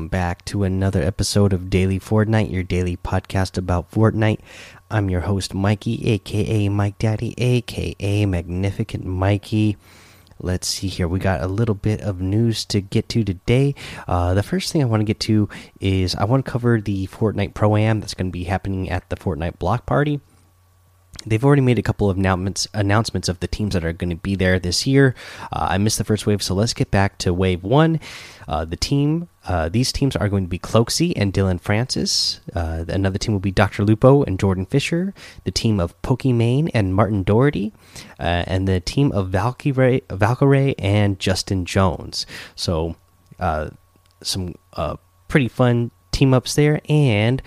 Welcome back to another episode of Daily Fortnite, your daily podcast about Fortnite. I'm your host, Mikey, aka Mike Daddy, aka Magnificent Mikey. Let's see here. We got a little bit of news to get to today. Uh, the first thing I want to get to is I want to cover the Fortnite Pro Am that's going to be happening at the Fortnite Block Party they've already made a couple of announcements announcements of the teams that are going to be there this year. Uh, I missed the first wave, so let's get back to wave one. Uh, the team, uh, these teams are going to be Cloakzy and Dillon Francis. Uh, another team will be Dr. Lupo and Jordan Fisher. The team of Pokimane and Martin Doherty, uh, and the team of Valkyrae, Valkyrae and Justin Jones. So, uh, some pretty fun team ups there, and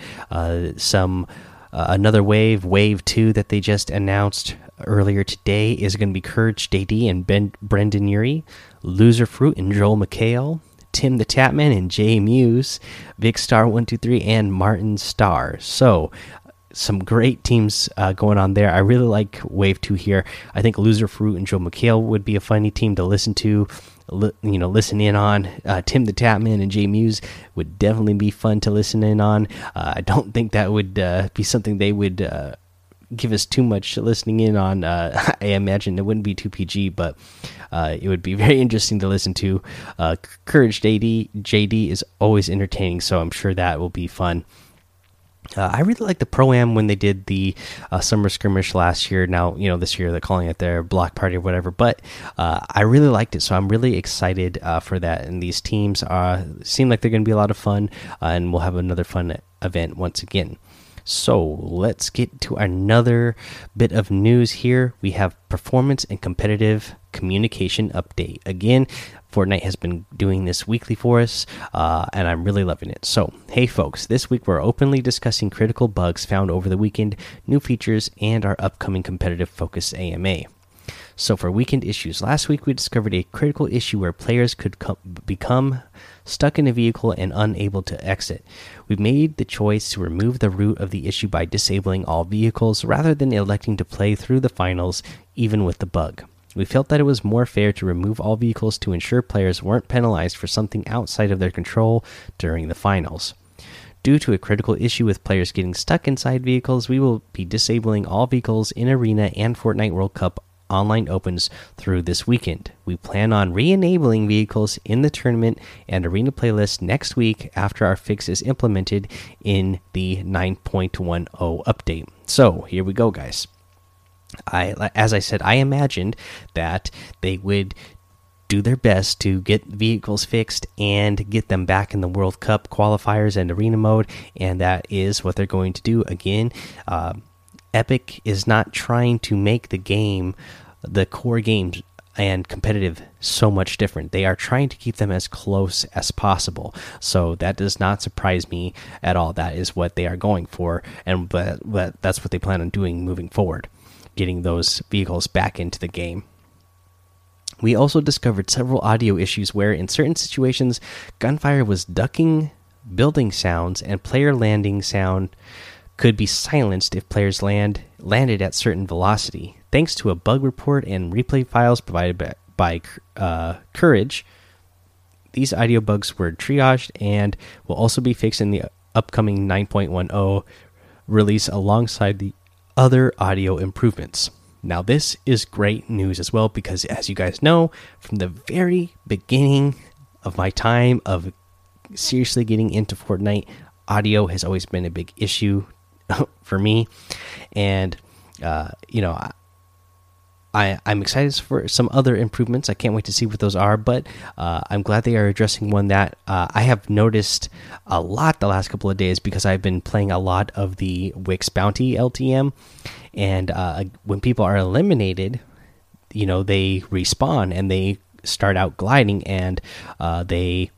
some. Uh, another wave, wave two, that they just announced earlier today is going to be Courage JD and ben, Brendon Urie, Loser Fruit and Joel McHale, Tim the Tatman and Jay Mewes, Big Star One Two Three, and Martin Starr. So some great teams uh, going on there. I really like Wave Two here. I think Loser Fruit and Joe McHale would be a funny team to listen to you know listen in on uh, Tim the Tatman and Jay Mewes would definitely be fun to listen in on. Uh, I don't think that would uh, be something they would uh, give us too much listening in on. Uh, I imagine it wouldn't be too PG, but it would be very interesting to listen to. Courage JD JD is always entertaining, so I'm sure that will be fun. Uh, I really like the pro am when they did the uh, summer skirmish last year. Now you know this year they're calling it their block party or whatever, but uh, I really liked it, so I'm really excited uh, for that. And these teams uh, seem like they're going to be a lot of fun, uh, and we'll have another fun event once again. So let's get to another bit of news here. We have performance and competitive communication update. Again, Fortnite has been doing this weekly for us, uh, and I'm really loving it. So, hey folks, this week we're openly discussing critical bugs found over the weekend, new features, and our upcoming competitive focus AMA. So, for weekend issues, last week we discovered a critical issue where players could become stuck in a vehicle and unable to exit. We made the choice to remove the root of the issue by disabling all vehicles rather than electing to play through the finals even with the bug. We felt that it was more fair to remove all vehicles to ensure players weren't penalized for something outside of their control during the finals. Due to a critical issue with players getting stuck inside vehicles, we will be disabling all vehicles in Arena and Fortnite World Cup online opens through this weekend. We plan on re enabling vehicles in the tournament and arena playlist next week after our fix is implemented in the 9.10 update. So here we go, guys. I as I said, I imagined that they would do their best to get vehicles fixed and get them back in the World Cup qualifiers and arena mode, and that is what they're going to do. Again, uh, Epic is not trying to make the game, the core games and competitive so much different. They are trying to keep them as close as possible. So that does not surprise me at all. That is what they are going for, and but, but that's what they plan on doing moving forward getting those vehicles back into the game. We also discovered several audio issues where, in certain situations, gunfire was ducking building sounds and player landing sound could be silenced if players land landed at certain velocity. Thanks to a bug report and replay files provided by, by uh, Courage, these audio bugs were triaged and will also be fixed in the upcoming 9.10 release alongside the other audio improvements. Now, this is great news as well because, as you guys know, from the very beginning of my time of seriously getting into Fortnite, audio has always been a big issue for me. And, uh, you know, I, I'm excited for some other improvements. I can't wait to see what those are, but uh, I'm glad they are addressing one that uh, I have noticed a lot the last couple of days because I've been playing a lot of the Wick's Bounty LTM. And uh, when people are eliminated, you know, they respawn and they start out gliding and uh, they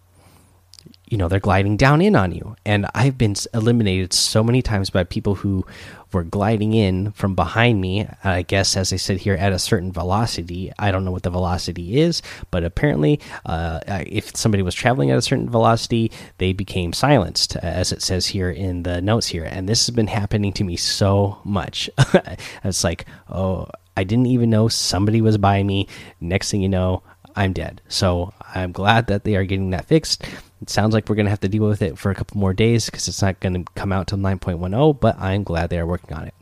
you know they're gliding down in on you. And i've been eliminated so many times by people who were gliding in from behind me i guess as i said here at a certain velocity. I don't know what the velocity is but apparently uh, if somebody was traveling at a certain velocity they became silenced as it says here in the notes here. And this has been happening to me so much. It's like oh i didn't even know somebody was by me. Next thing you know I'm dead. So I'm glad that they are getting that fixed. It sounds like we're going to have to deal with it for a couple more days because it's not going to come out till 9.10, but I'm glad they are working on it.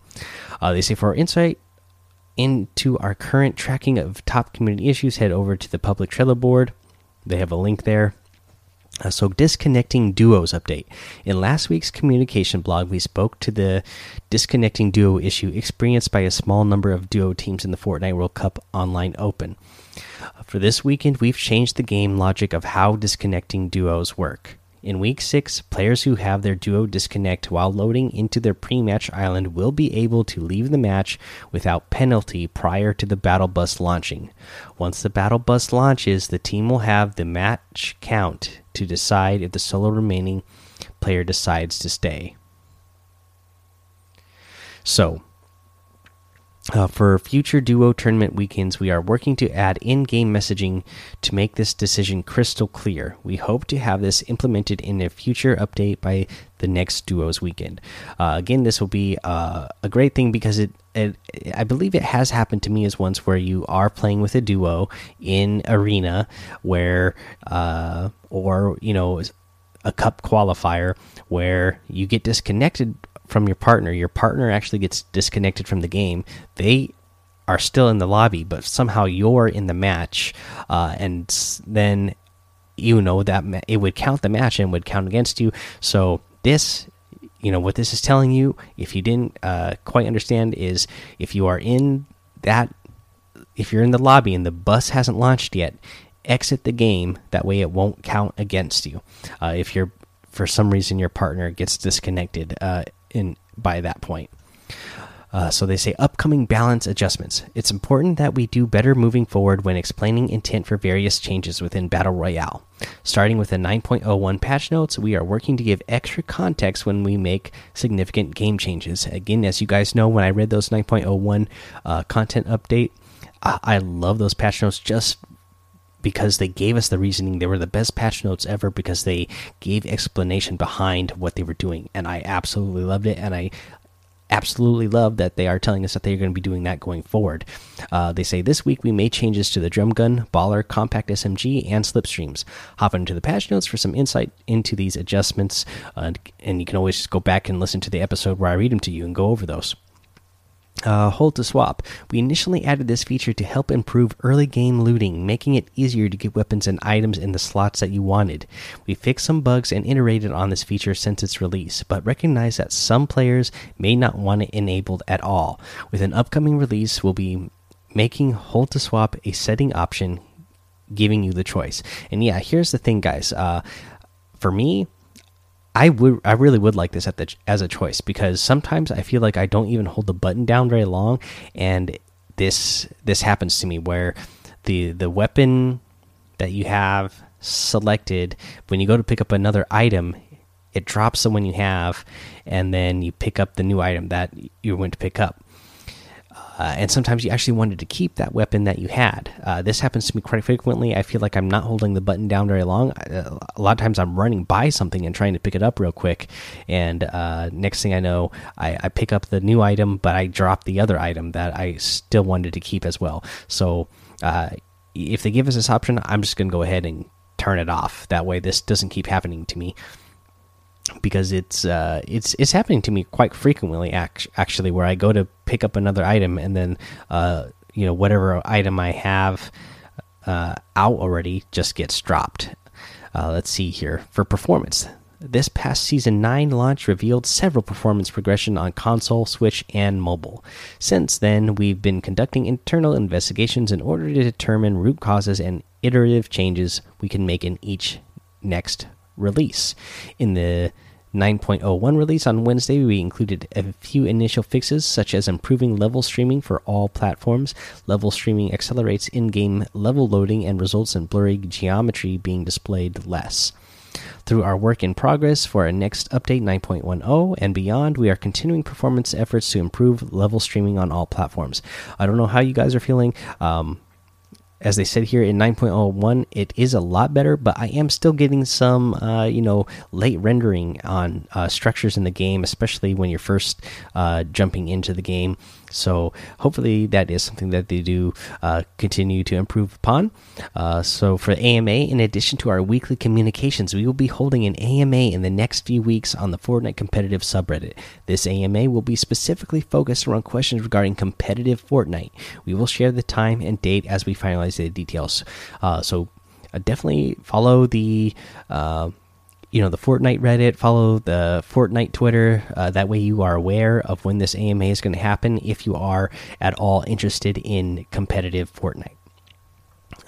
Uh, they say for our insight into our current tracking of top community issues, head over to the public Trello board. They have a link there. Uh, so, disconnecting duos update. In last week's communication blog, we spoke to the disconnecting duo issue experienced by a small number of duo teams in the Fortnite World Cup Online Open. For this weekend, we've changed the game logic of how disconnecting duos work. In week 6, players who have their duo disconnect while loading into their pre match island will be able to leave the match without penalty prior to the battle bus launching. Once the battle bus launches, the team will have the match count to decide if the solo remaining player decides to stay. So, uh, for future duo tournament weekends, we are working to add in game messaging to make this decision crystal clear. We hope to have this implemented in a future update by the next duos weekend. Uh, again, this will be uh, a great thing because it, it, I believe it has happened to me as once where you are playing with a duo in arena where, uh, or, you know, a cup qualifier where you get disconnected from your partner. Your partner actually gets disconnected from the game. They are still in the lobby, but somehow you're in the match, uh, and then you know that it would count the match and would count against you. So this, you know, what this is telling you, if you didn't uh, quite understand, is if you are in that, if you're in the lobby and the bus hasn't launched yet, exit the game. That way, it won't count against you. Uh, if you're for some reason your partner gets disconnected, uh, in by that point. Uh, so they say upcoming balance adjustments. It's important that we do better moving forward when explaining intent for various changes within Battle Royale. Starting with the 9.01 patch notes, we are working to give extra context when we make significant game changes. Again, as you guys know, when I read those 9.01 uh, content update, I, I love those patch notes just because they gave us the reasoning. They were the best patch notes ever because they gave explanation behind what they were doing, and I absolutely loved it. And I absolutely love that they are telling us that they're going to be doing that going forward. Uh, they say this week we made changes to the drum gun, baller, compact SMG, and slipstreams. Hop into the patch notes for some insight into these adjustments, uh, and you can always just go back and listen to the episode where I read them to you and go over those. Uh, hold to swap. We initially added this feature to help improve early game looting, making it easier to get weapons and items in the slots that you wanted. We fixed some bugs and iterated on this feature since its release, but recognize that some players may not want it enabled at all. With an upcoming release, we'll be making hold to swap a setting option, giving you the choice. And yeah, here's the thing, guys. Uh, for me, I would I really would like this at the as a choice because sometimes I feel like I don't even hold the button down very long. And this this happens to me where the the weapon that you have selected when you go to pick up another item it drops the one you have and then you pick up the new item that you went to pick up uh, and sometimes you actually wanted to keep that weapon that you had. Uh, this happens to me quite frequently. I feel like I'm not holding the button down very long. Uh, a lot of times I'm running by something and trying to pick it up real quick, and uh, next thing I know, I, I, pick up the new item, but I drop the other item that I still wanted to keep as well. So uh, if they give us this option, I'm just going to go ahead and turn it off. That way, this doesn't keep happening to me because it's uh, it's it's happening to me quite frequently actually where I go to pick up another item and then uh, you know whatever item I have uh, out already just gets dropped. Uh, let's see here for performance. This past season 9 launch revealed several performance progression on console, Switch, and mobile. Since then, we've been conducting internal investigations in order to determine root causes and iterative changes we can make in each next release. In the 9.01 release on Wednesday, we included a few initial fixes, such as improving level streaming for all platforms. Level streaming accelerates in game level loading and results in blurry geometry being displayed less. Through our work in progress for our next update 9.10 and beyond, we are continuing performance efforts to improve level streaming on all platforms. I don't know how you guys are feeling. Um, as they said here in 9.01 it is a lot better but i am still getting some uh, you know late rendering on uh, structures in the game especially when you're first uh, jumping into the game So hopefully that is something that they do uh, continue to improve upon. Uh, so for AMA, in addition to our weekly communications, we will be holding an AMA in the next few weeks on the Fortnite competitive subreddit. This AMA will be specifically focused around questions regarding competitive Fortnite. We will share the time and date as we finalize the details. Uh, so uh, definitely follow the uh, you know the Fortnite Reddit, follow the Fortnite Twitter. Uh, that way, you are aware of when this AMA is going to happen. If you are at all interested in competitive Fortnite.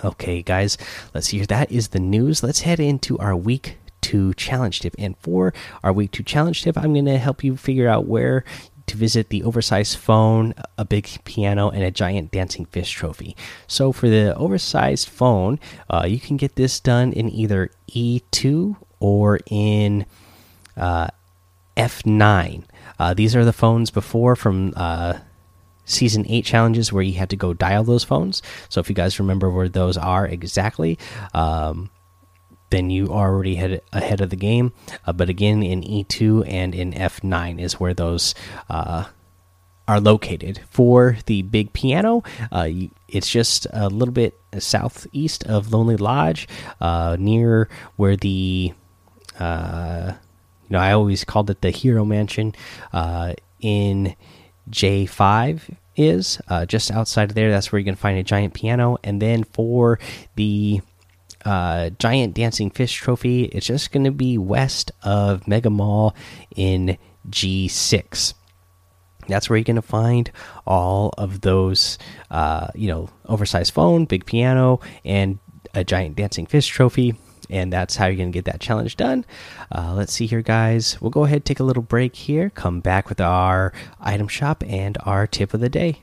Okay, guys, let's here. That is the news. Let's head into our week two challenge tip. And for our week two challenge tip, I'm going to help you figure out where to visit the oversized phone, a big piano, and a giant dancing fish trophy. So, for the oversized phone, uh, you can get this done in either E2 or in uh, F9. Uh, these are the phones before from uh, season 8 challenges where you had to go dial those phones. So if you guys remember where those are exactly, um, then you are already head, ahead of the game. Uh, but again, in E2 and in F9 is where those uh, are located. For the big piano, uh, it's just a little bit southeast of Lonely Lodge, uh, near where the uh, you know, I always called it the Hero Mansion uh, in J5 is uh, just outside of there. That's where you can find a giant piano. And then for the uh, giant dancing fish trophy, it's just going to be west of Mega Mall in G6. That's where you're going to find all of those, uh, you know, oversized phone, big piano, and a giant dancing fish trophy and that's how you're going to get that challenge done. Uh, let's see here, guys. We'll go ahead take a little break here, come back with our item shop and our tip of the day.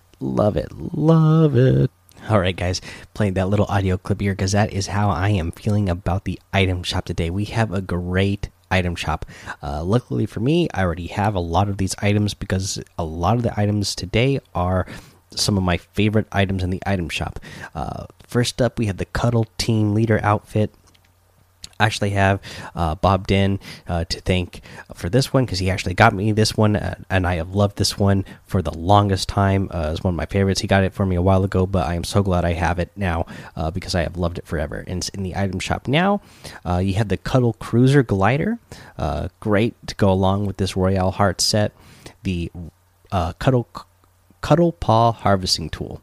Love it. Love it. All right, guys, playing that little audio clip here because that is how I am feeling about the item shop today. We have a great item shop. Uh, luckily for me, I already have a lot of these items because a lot of the items today are some of my favorite items in the item shop. Uh, first up, we have the Cuddle Team Leader outfit actually have uh, Bob Den uh, to thank for this one because he actually got me this one, uh, and I have loved this one for the longest time. Uh, it's one of my favorites. He got it for me a while ago, but I am so glad I have it now uh, because I have loved it forever. And it's in the item shop now. You have the Cuddle Cruiser Glider, great to go along with this Royale Heart set. The Cuddle Cuddle Paw Harvesting Tool.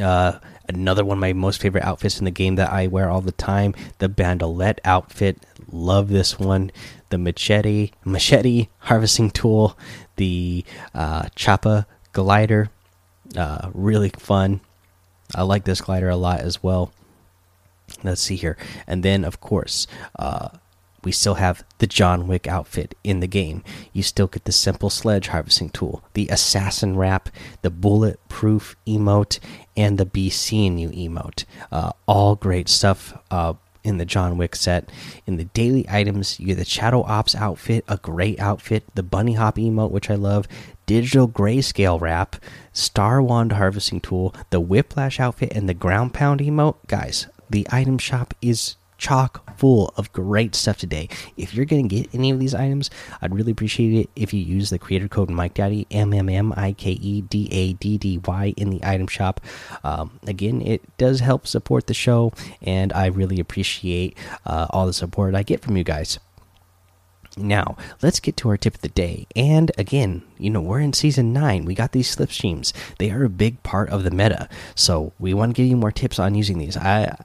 Uh, another one of my most favorite outfits in the game that I wear all the time. The bandolette outfit, love this one. The machete, machete harvesting tool, the uh, choppa glider, uh, really fun. I like this glider a lot as well. Let's see here, and then of course, uh, we still have the John Wick outfit in the game. You still get the simple sledge harvesting tool, the assassin wrap, the bulletproof emote, and the be seeing you emote. Uh, all great stuff uh, in the John Wick set. In the daily items, you get the Shadow Ops outfit, a great outfit, the bunny hop emote, which I love, digital grayscale wrap, star wand harvesting tool, the whiplash outfit, and the ground pound emote. Guys, the item shop is chock full of great stuff today. If you're going to get any of these items, I'd really appreciate it if you use the creator code Mike Daddy M M M I K E D A D D Y in the item shop. Um, again, it does help support the show, and I really appreciate uh, all the support I get from you guys. Now, let's get to our tip of the day. And again, you know, we're in season 9. We got these slipstreams. They are a big part of the meta. So, we want to give you more tips on using these. I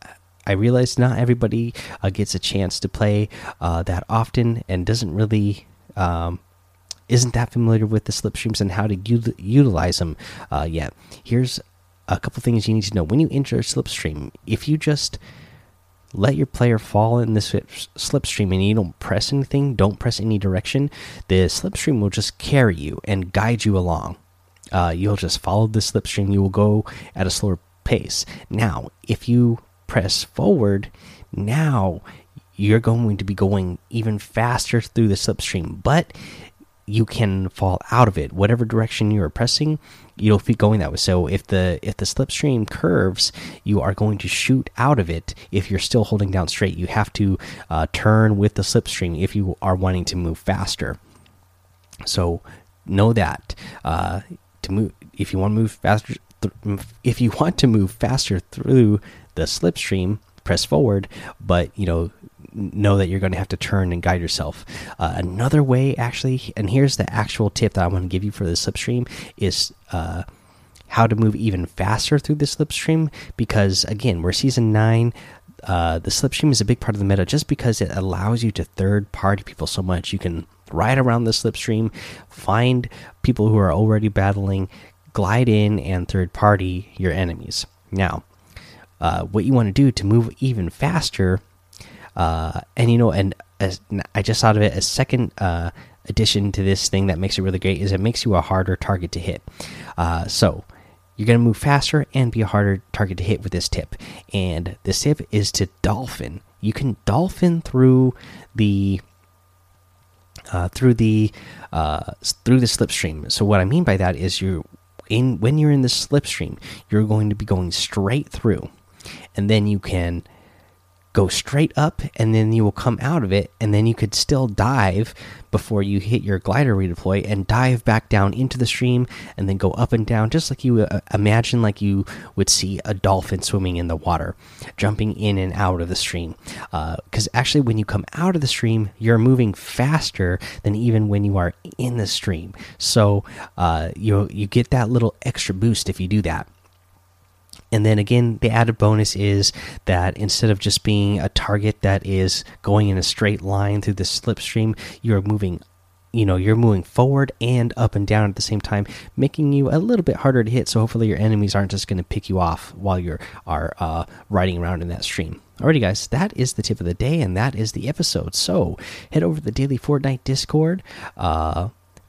I realize not everybody uh, gets a chance to play uh, that often and doesn't really um, isn't that familiar with the slipstreams and how to utilize them uh, yet. Here's a couple things you need to know when you enter a slipstream. If you just let your player fall in the slipstream and you don't press anything, don't press any direction, the slipstream will just carry you and guide you along. Uh, you'll just follow the slipstream. You will go at a slower pace. Now, if you press forward, now you're going to be going even faster through the slipstream, but you can fall out of it. Whatever direction you are pressing, you'll be going that way. So if the if the slipstream curves, you are going to shoot out of it. If you're still holding down straight, you have to uh, turn with the slipstream if you are wanting to move faster. So know that uh, to move if you want to move faster. If you want to move faster through the slipstream, press forward. But you know know that you're going to have to turn and guide yourself. Uh, another way, actually, and here's the actual tip that I want to give you for the slipstream is uh, how to move even faster through the slipstream. Because again, we're season nine. Uh, the slipstream is a big part of the meta just because it allows you to third party people so much. You can ride around the slipstream, find people who are already battling, glide in, and third party your enemies. Now, uh, what you want to do to move even faster uh, and you know, and as, I just thought of it, a second uh, addition to this thing that makes it really great is it makes you a harder target to hit. Uh, so you're going to move faster and be a harder target to hit with this tip. And this tip is to dolphin. You can dolphin through the uh, through the uh, through the slipstream. So what I mean by that is you in when you're in the slipstream, you're going to be going straight through, and then you can go straight up and then you will come out of it and then you could still dive before you hit your glider redeploy and dive back down into the stream and then go up and down just like you uh, imagine like you would see a dolphin swimming in the water jumping in and out of the stream. Because uh, actually when you come out of the stream you're moving faster than even when you are in the stream. So uh, you you get that little extra boost if you do that and then again, the added bonus is that instead of just being a target that is going in a straight line through the slipstream, you're moving you know you're moving forward and up and down at the same time making you a little bit harder to hit. So hopefully your enemies aren't just going to pick you off while you're are uh, riding around in that stream. Alrighty guys that is the tip of the day and that is the episode. So head over to the daily fortnite discord uh,